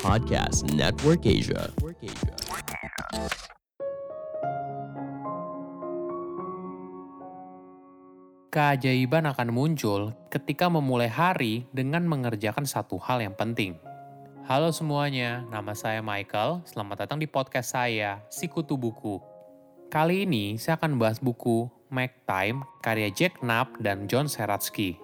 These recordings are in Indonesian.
Podcast Network Asia. Keajaiban akan muncul ketika memulai hari dengan mengerjakan satu hal yang penting. Halo semuanya, nama saya Michael. Selamat datang di podcast saya, Sikutu Buku. Kali ini saya akan bahas buku Make Time karya Jack Knapp dan John Seratsky.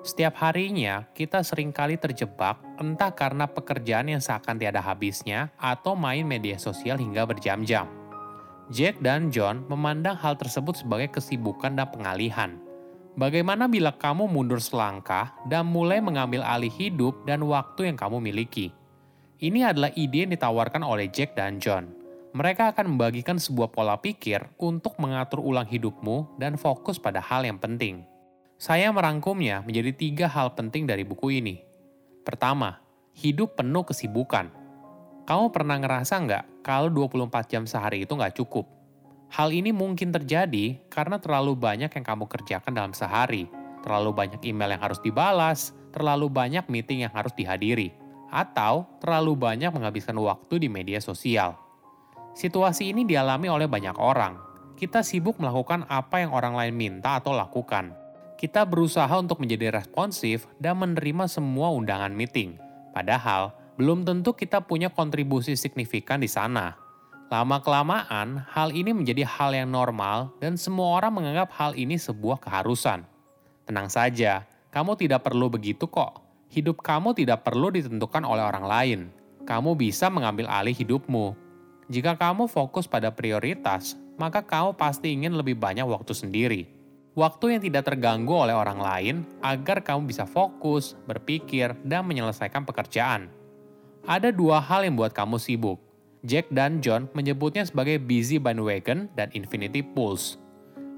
Setiap harinya, kita sering kali terjebak entah karena pekerjaan yang seakan tiada habisnya atau main media sosial hingga berjam-jam. Jack dan John memandang hal tersebut sebagai kesibukan dan pengalihan. Bagaimana bila kamu mundur selangkah dan mulai mengambil alih hidup dan waktu yang kamu miliki? Ini adalah ide yang ditawarkan oleh Jack dan John. Mereka akan membagikan sebuah pola pikir untuk mengatur ulang hidupmu dan fokus pada hal yang penting. Saya merangkumnya menjadi tiga hal penting dari buku ini. Pertama, hidup penuh kesibukan. Kamu pernah ngerasa nggak kalau 24 jam sehari itu nggak cukup? Hal ini mungkin terjadi karena terlalu banyak yang kamu kerjakan dalam sehari, terlalu banyak email yang harus dibalas, terlalu banyak meeting yang harus dihadiri, atau terlalu banyak menghabiskan waktu di media sosial. Situasi ini dialami oleh banyak orang. Kita sibuk melakukan apa yang orang lain minta atau lakukan. Kita berusaha untuk menjadi responsif dan menerima semua undangan meeting. Padahal, belum tentu kita punya kontribusi signifikan di sana. Lama-kelamaan, hal ini menjadi hal yang normal dan semua orang menganggap hal ini sebuah keharusan. Tenang saja, kamu tidak perlu begitu kok. Hidup kamu tidak perlu ditentukan oleh orang lain. Kamu bisa mengambil alih hidupmu. Jika kamu fokus pada prioritas, maka kamu pasti ingin lebih banyak waktu sendiri. Waktu yang tidak terganggu oleh orang lain agar kamu bisa fokus, berpikir, dan menyelesaikan pekerjaan. Ada dua hal yang buat kamu sibuk. Jack dan John menyebutnya sebagai busy bandwagon dan infinity pools.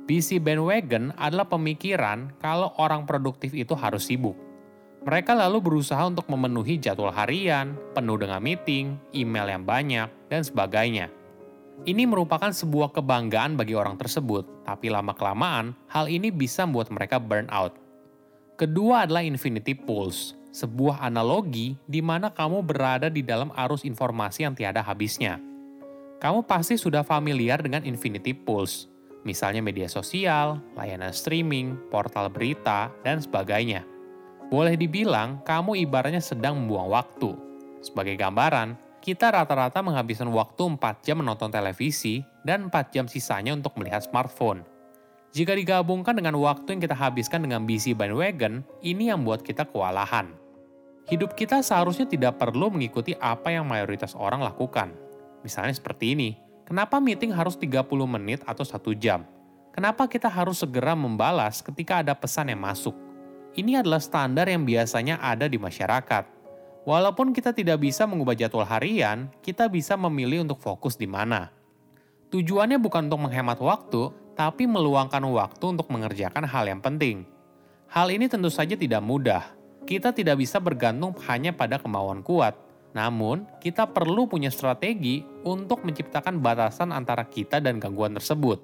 Busy bandwagon adalah pemikiran kalau orang produktif itu harus sibuk. Mereka lalu berusaha untuk memenuhi jadwal harian, penuh dengan meeting, email yang banyak, dan sebagainya. Ini merupakan sebuah kebanggaan bagi orang tersebut, tapi lama-kelamaan hal ini bisa membuat mereka burn out. Kedua adalah infinity pools, sebuah analogi di mana kamu berada di dalam arus informasi yang tiada habisnya. Kamu pasti sudah familiar dengan infinity pools, misalnya media sosial, layanan streaming, portal berita, dan sebagainya. Boleh dibilang, kamu ibaratnya sedang membuang waktu. Sebagai gambaran, kita rata-rata menghabiskan waktu 4 jam menonton televisi dan 4 jam sisanya untuk melihat smartphone. Jika digabungkan dengan waktu yang kita habiskan dengan busy bandwagon, ini yang membuat kita kewalahan. Hidup kita seharusnya tidak perlu mengikuti apa yang mayoritas orang lakukan. Misalnya seperti ini, kenapa meeting harus 30 menit atau satu jam? Kenapa kita harus segera membalas ketika ada pesan yang masuk? Ini adalah standar yang biasanya ada di masyarakat. Walaupun kita tidak bisa mengubah jadwal harian, kita bisa memilih untuk fokus di mana. Tujuannya bukan untuk menghemat waktu, tapi meluangkan waktu untuk mengerjakan hal yang penting. Hal ini tentu saja tidak mudah, kita tidak bisa bergantung hanya pada kemauan kuat. Namun, kita perlu punya strategi untuk menciptakan batasan antara kita dan gangguan tersebut.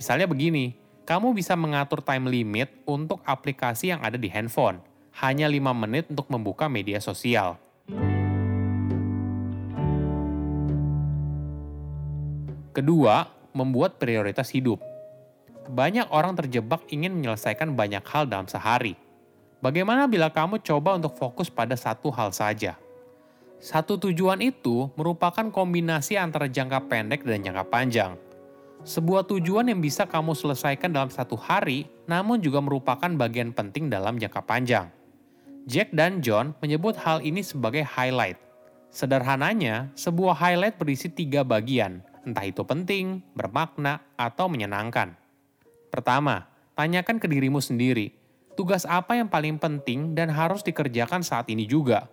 Misalnya begini, kamu bisa mengatur time limit untuk aplikasi yang ada di handphone. Hanya 5 menit untuk membuka media sosial. Kedua, membuat prioritas hidup. Banyak orang terjebak ingin menyelesaikan banyak hal dalam sehari – Bagaimana bila kamu coba untuk fokus pada satu hal saja? Satu tujuan itu merupakan kombinasi antara jangka pendek dan jangka panjang. Sebuah tujuan yang bisa kamu selesaikan dalam satu hari, namun juga merupakan bagian penting dalam jangka panjang. Jack dan John menyebut hal ini sebagai highlight. Sederhananya, sebuah highlight berisi tiga bagian, entah itu penting, bermakna, atau menyenangkan. Pertama, tanyakan ke dirimu sendiri, tugas apa yang paling penting dan harus dikerjakan saat ini juga.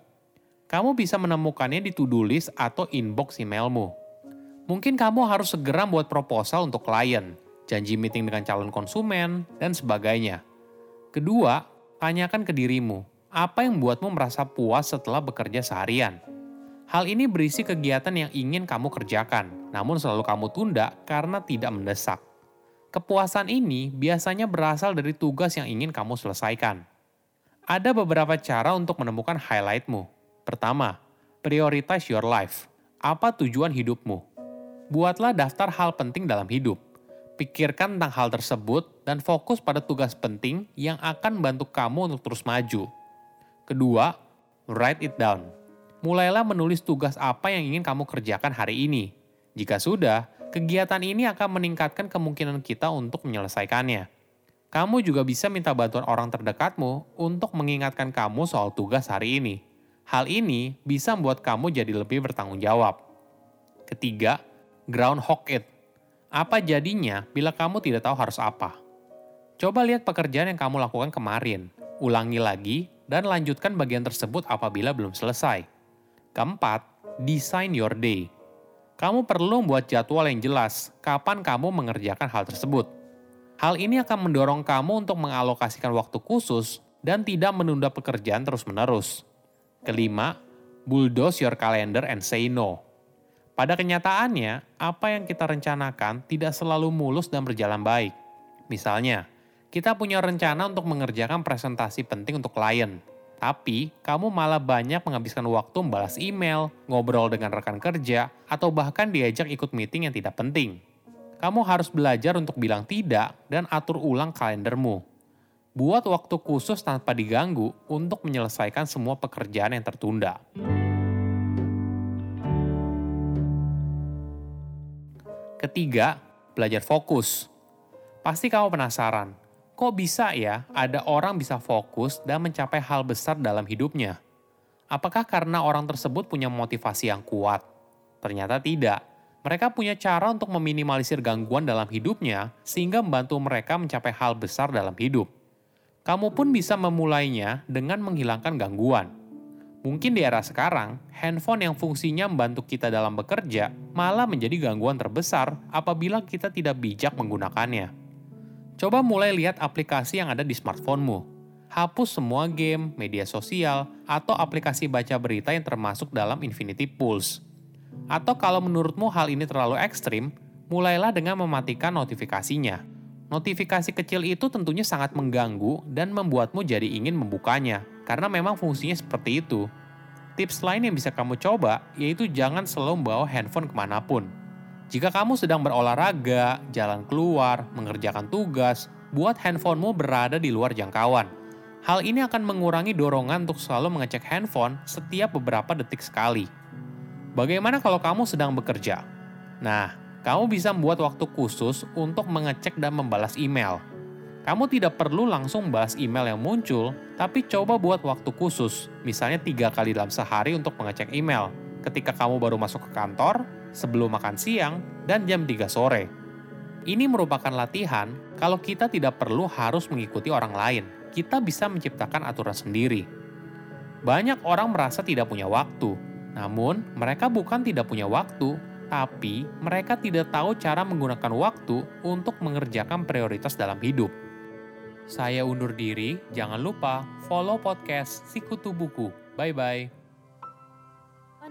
Kamu bisa menemukannya di to-do list atau inbox emailmu. Mungkin kamu harus segera buat proposal untuk klien, janji meeting dengan calon konsumen, dan sebagainya. Kedua, tanyakan ke dirimu, apa yang membuatmu merasa puas setelah bekerja seharian? Hal ini berisi kegiatan yang ingin kamu kerjakan, namun selalu kamu tunda karena tidak mendesak. Kepuasan ini biasanya berasal dari tugas yang ingin kamu selesaikan. Ada beberapa cara untuk menemukan highlightmu. Pertama, prioritize your life. Apa tujuan hidupmu? Buatlah daftar hal penting dalam hidup. Pikirkan tentang hal tersebut dan fokus pada tugas penting yang akan membantu kamu untuk terus maju. Kedua, write it down. Mulailah menulis tugas apa yang ingin kamu kerjakan hari ini. Jika sudah, kegiatan ini akan meningkatkan kemungkinan kita untuk menyelesaikannya. Kamu juga bisa minta bantuan orang terdekatmu untuk mengingatkan kamu soal tugas hari ini. Hal ini bisa membuat kamu jadi lebih bertanggung jawab. Ketiga, groundhog it. Apa jadinya bila kamu tidak tahu harus apa? Coba lihat pekerjaan yang kamu lakukan kemarin, ulangi lagi, dan lanjutkan bagian tersebut apabila belum selesai. Keempat, design your day. Kamu perlu membuat jadwal yang jelas kapan kamu mengerjakan hal tersebut. Hal ini akan mendorong kamu untuk mengalokasikan waktu khusus dan tidak menunda pekerjaan terus-menerus. Kelima, bulldoze your calendar and say no. Pada kenyataannya, apa yang kita rencanakan tidak selalu mulus dan berjalan baik. Misalnya, kita punya rencana untuk mengerjakan presentasi penting untuk klien, tapi kamu malah banyak menghabiskan waktu membalas email, ngobrol dengan rekan kerja, atau bahkan diajak ikut meeting yang tidak penting. Kamu harus belajar untuk bilang tidak dan atur ulang kalendermu. Buat waktu khusus tanpa diganggu untuk menyelesaikan semua pekerjaan yang tertunda. Ketiga, belajar fokus. Pasti kamu penasaran, kok bisa ya ada orang bisa fokus dan mencapai hal besar dalam hidupnya? Apakah karena orang tersebut punya motivasi yang kuat? Ternyata tidak. Mereka punya cara untuk meminimalisir gangguan dalam hidupnya sehingga membantu mereka mencapai hal besar dalam hidup. Kamu pun bisa memulainya dengan menghilangkan gangguan. Mungkin di era sekarang, handphone yang fungsinya membantu kita dalam bekerja malah menjadi gangguan terbesar apabila kita tidak bijak menggunakannya. Coba mulai lihat aplikasi yang ada di smartphonemu. Hapus semua game, media sosial, atau aplikasi baca berita yang termasuk dalam Infinity Pools. Atau kalau menurutmu hal ini terlalu ekstrim, mulailah dengan mematikan notifikasinya. Notifikasi kecil itu tentunya sangat mengganggu dan membuatmu jadi ingin membukanya, karena memang fungsinya seperti itu. Tips lain yang bisa kamu coba yaitu jangan selalu membawa handphone ke mana pun. Jika kamu sedang berolahraga, jalan keluar, mengerjakan tugas, buat handphonemu berada di luar jangkauan. Hal ini akan mengurangi dorongan untuk selalu mengecek handphone setiap beberapa detik sekali. Bagaimana kalau kamu sedang bekerja? Nah, kamu bisa membuat waktu khusus untuk mengecek dan membalas email. Kamu tidak perlu langsung balas email yang muncul, tapi coba buat waktu khusus, misalnya tiga kali dalam sehari untuk mengecek email, ketika kamu baru masuk ke kantor, sebelum makan siang, dan jam 3 sore. Ini merupakan latihan kalau kita tidak perlu harus mengikuti orang lain, kita bisa menciptakan aturan sendiri. Banyak orang merasa tidak punya waktu, namun mereka bukan tidak punya waktu, tapi mereka tidak tahu cara menggunakan waktu untuk mengerjakan prioritas dalam hidup. Saya undur diri, jangan lupa follow podcast Sikutu Buku. Bye-bye.